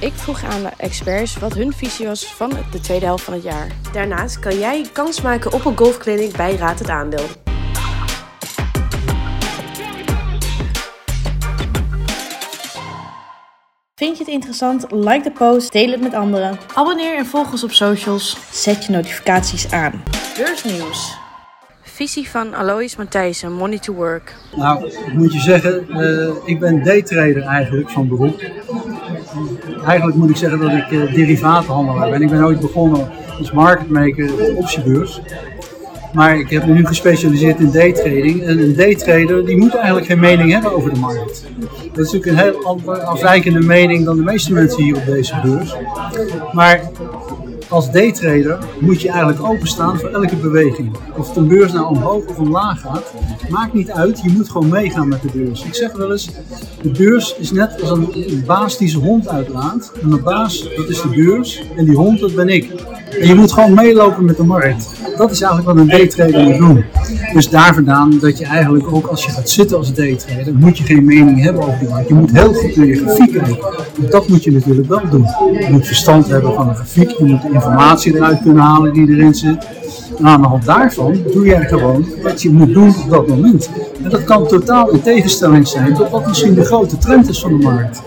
Ik vroeg aan de experts wat hun visie was van de tweede helft van het jaar. Daarnaast kan jij kans maken op een golfclinic bij Raad het Aandeel. Vind je het interessant? Like de post, deel het met anderen. Abonneer en volg ons op socials. Zet je notificaties aan. Beursnieuws. Visie van Alois Matthijssen, Money to Work. Nou, ik moet je zeggen, uh, ik ben daytrader eigenlijk van beroep. Eigenlijk moet ik zeggen dat ik uh, derivatenhandelaar ben. Ik ben ooit begonnen als marketmaker op de optiebeurs. Maar ik heb me nu gespecialiseerd in daytrading. En een daytrader die moet eigenlijk geen mening hebben over de markt. Dat is natuurlijk een heel afwijkende mening dan de meeste mensen hier op deze beurs. Maar als daytrader moet je eigenlijk openstaan voor elke beweging. Of een beurs nou omhoog of omlaag gaat, maakt niet uit. Je moet gewoon meegaan met de beurs. Ik zeg wel eens, de beurs is net als een baas die zijn hond uitlaat. En de baas, dat is de beurs. En die hond, dat ben ik. En je moet gewoon meelopen met de markt. Dat is eigenlijk wat een daytrader moet doen. Dus daar vandaan dat je eigenlijk ook als je gaat zitten als daytrader, moet je geen mening hebben over die markt. Je moet heel goed naar je grafiek kijken. Dat moet je natuurlijk wel doen. Je moet verstand hebben van de grafiek. Je moet de informatie eruit kunnen halen die erin zit. En aan de hand daarvan doe jij gewoon wat je moet doen op dat moment. En dat kan totaal in tegenstelling zijn tot wat misschien de grote trend is van de markt.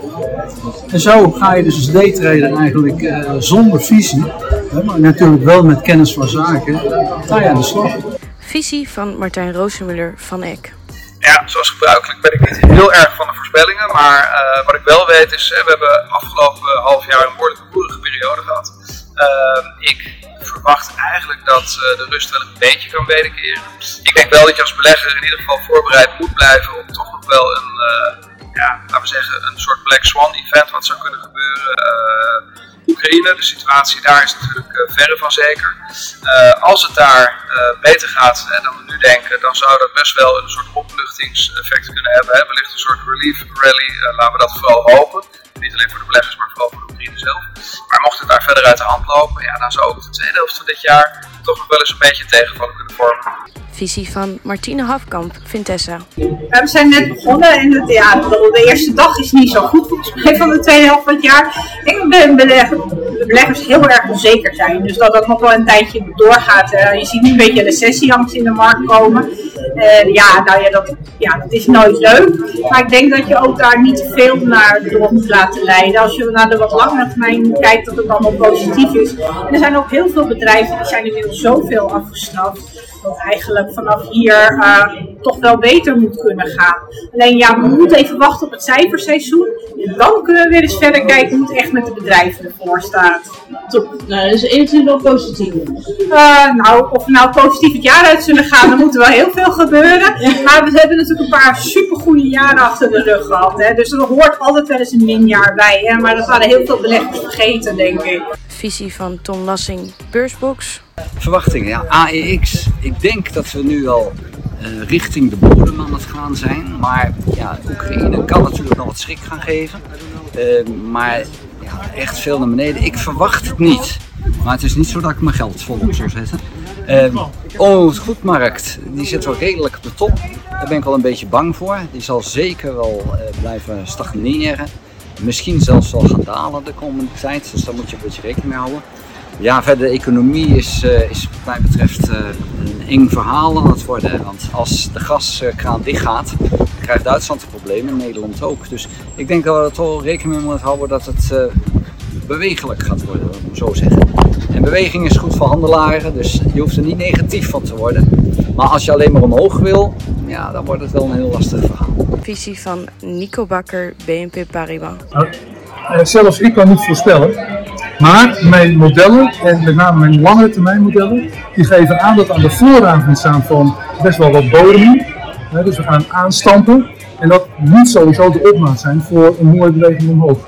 En zo ga je dus als daytrader eigenlijk uh, zonder visie, hè, maar natuurlijk wel met kennis van zaken, ga je aan de slag. Visie van Martijn Roosemuller van Eck. Ja, zoals gebruikelijk ben ik niet heel erg van de voorspellingen, maar uh, wat ik wel weet is, we hebben afgelopen half jaar een behoorlijke boerige periode gehad. Uh, ik verwacht eigenlijk dat uh, de rust wel een beetje kan wederkeren. Ik denk wel dat je als belegger in ieder geval voorbereid moet blijven op toch nog wel een ja, laten we zeggen, een soort Black Swan event wat zou kunnen gebeuren. Uh, Oekraïne, de situatie daar is natuurlijk verre van zeker. Als het daar beter gaat dan we nu denken, dan zou dat best wel een soort opluchtingseffect kunnen hebben. Hè? Wellicht een soort relief rally, laten we dat vooral hopen. Niet alleen voor de beleggers, maar vooral voor zelf. Maar mocht het daar verder uit de hand lopen, ja, dan zou ook de tweede helft van dit jaar toch nog wel eens een beetje tegenvallen kunnen vormen visie van Martine Hafkamp, Vintessa. We zijn net begonnen en het, ja, de eerste dag is niet zo goed volgens mij van de tweede helft van het jaar. Ik denk dat de beleggers heel erg onzeker zijn. Dus dat dat nog wel een tijdje doorgaat. Uh, je ziet nu een beetje recessieangst in de markt komen. Uh, ja, nou ja dat, ja, is nooit leuk. Maar ik denk dat je ook daar niet te veel naar door moet laten leiden. Als je naar de wat langere termijn kijkt, dat het allemaal positief is. Er zijn ook heel veel bedrijven die zijn inmiddels zoveel afgestraft dat eigenlijk vanaf hier uh, toch wel beter moet kunnen gaan. Alleen ja, we moeten even wachten op het cijferseizoen. En dan kunnen we weer eens verder kijken hoe het echt met de bedrijven ervoor staat. Top. Nou, dus eventueel wel positief. Uh, nou, of we nou positief het jaar uit zullen gaan, dan moet er wel heel veel gebeuren. Maar we hebben natuurlijk een paar supergoeie jaren achter de rug gehad. Hè. Dus er hoort altijd wel eens een minjaar bij. Hè. Maar dat waren heel veel beleggers vergeten, denk ik. Visie van Tom Lassing, Beursbox. Verwachtingen, ja, AEX. Ik denk dat we nu al uh, richting de bodem aan het gaan zijn. Maar ja, Oekraïne kan natuurlijk nog wat schrik gaan geven. Uh, maar ja, echt veel naar beneden. Ik verwacht het niet. Maar het is niet zo dat ik mijn geld volop zou zetten. Uh, oh, goedmarkt, die zit wel redelijk op de top. Daar ben ik wel een beetje bang voor. Die zal zeker wel blijven stagneren. Misschien zelfs wel gaan dalen de komende tijd. Dus daar moet je een beetje rekening mee houden. Ja, verder de economie is, uh, is wat mij betreft uh, een eng verhaal aan het worden. Want als de gaskraan dicht gaat, krijgt Duitsland een probleem en Nederland ook. Dus ik denk dat we er toch rekening mee moeten houden dat het bewegelijk gaat worden, ik zo zeggen. En beweging is goed voor handelaren, dus je hoeft er niet negatief van te worden. Maar als je alleen maar omhoog wil, ja, dan wordt het wel een heel lastig verhaal. Visie van Nico Bakker, BNP Paribas. Nou, zelfs ik kan niet voorspellen maar mijn modellen, en met name mijn lange termijn modellen, die geven aan dat we aan de vooravond staan van best wel wat bodem. Dus we gaan aanstampen. En dat moet sowieso de opmaat zijn voor een mooie beweging omhoog.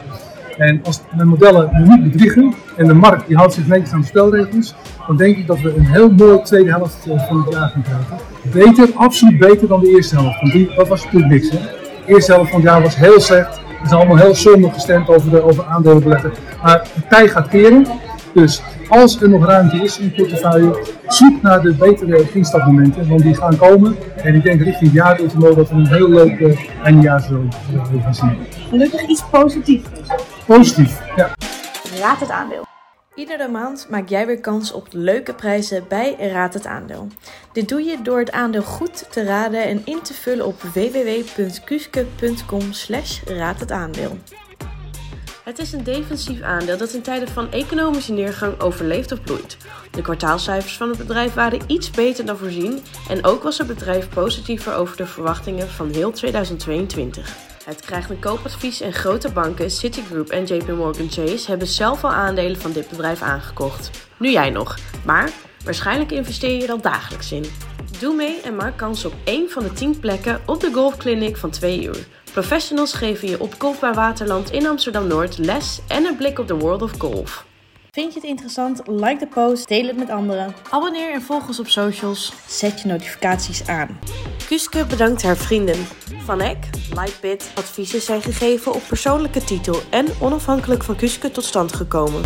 En als mijn modellen me niet bedriegen en de markt die houdt zich netjes aan de spelregels, dan denk ik dat we een heel mooi tweede helft eh, van het jaar gaan krijgen. Beter, absoluut beter dan de eerste helft. Want die, dat was natuurlijk niks. Hè? De eerste helft van het jaar was heel slecht. Het is allemaal heel zonde gestemd over, de, over aandelenbeleggen. Maar de tijd gaat keren. Dus als er nog ruimte is in je portefeuille, zoek naar de betere instapmomenten, want die gaan komen. En ik denk richting het jaarultimo dat we een heel leuk uh, eindejaar zullen gaan zien. Gelukkig iets positiefs. positief. Ja. Raad het aandeel. Iedere maand maak jij weer kans op leuke prijzen bij Raad het Aandeel. Dit doe je door het aandeel goed te raden en in te vullen op www.kuske.com slash raad het aandeel. Het is een defensief aandeel dat in tijden van economische neergang overleeft of bloeit. De kwartaalcijfers van het bedrijf waren iets beter dan voorzien en ook was het bedrijf positiever over de verwachtingen van heel 2022. Het krijgt een koopadvies en grote banken, Citigroup en JP Morgan Chase hebben zelf al aandelen van dit bedrijf aangekocht. Nu jij nog, maar waarschijnlijk investeer je er al dagelijks in. Doe mee en maak kans op één van de 10 plekken op de golfclinic van 2 uur. Professionals geven je op Golfbaar Waterland in Amsterdam-Noord les en een blik op de world of golf. Vind je het interessant? Like de post, deel het met anderen. Abonneer en volg ons op socials. Zet je notificaties aan. Kuske bedankt haar vrienden. Van Eck, Lightbit, adviezen zijn gegeven op persoonlijke titel en onafhankelijk van Kuske tot stand gekomen.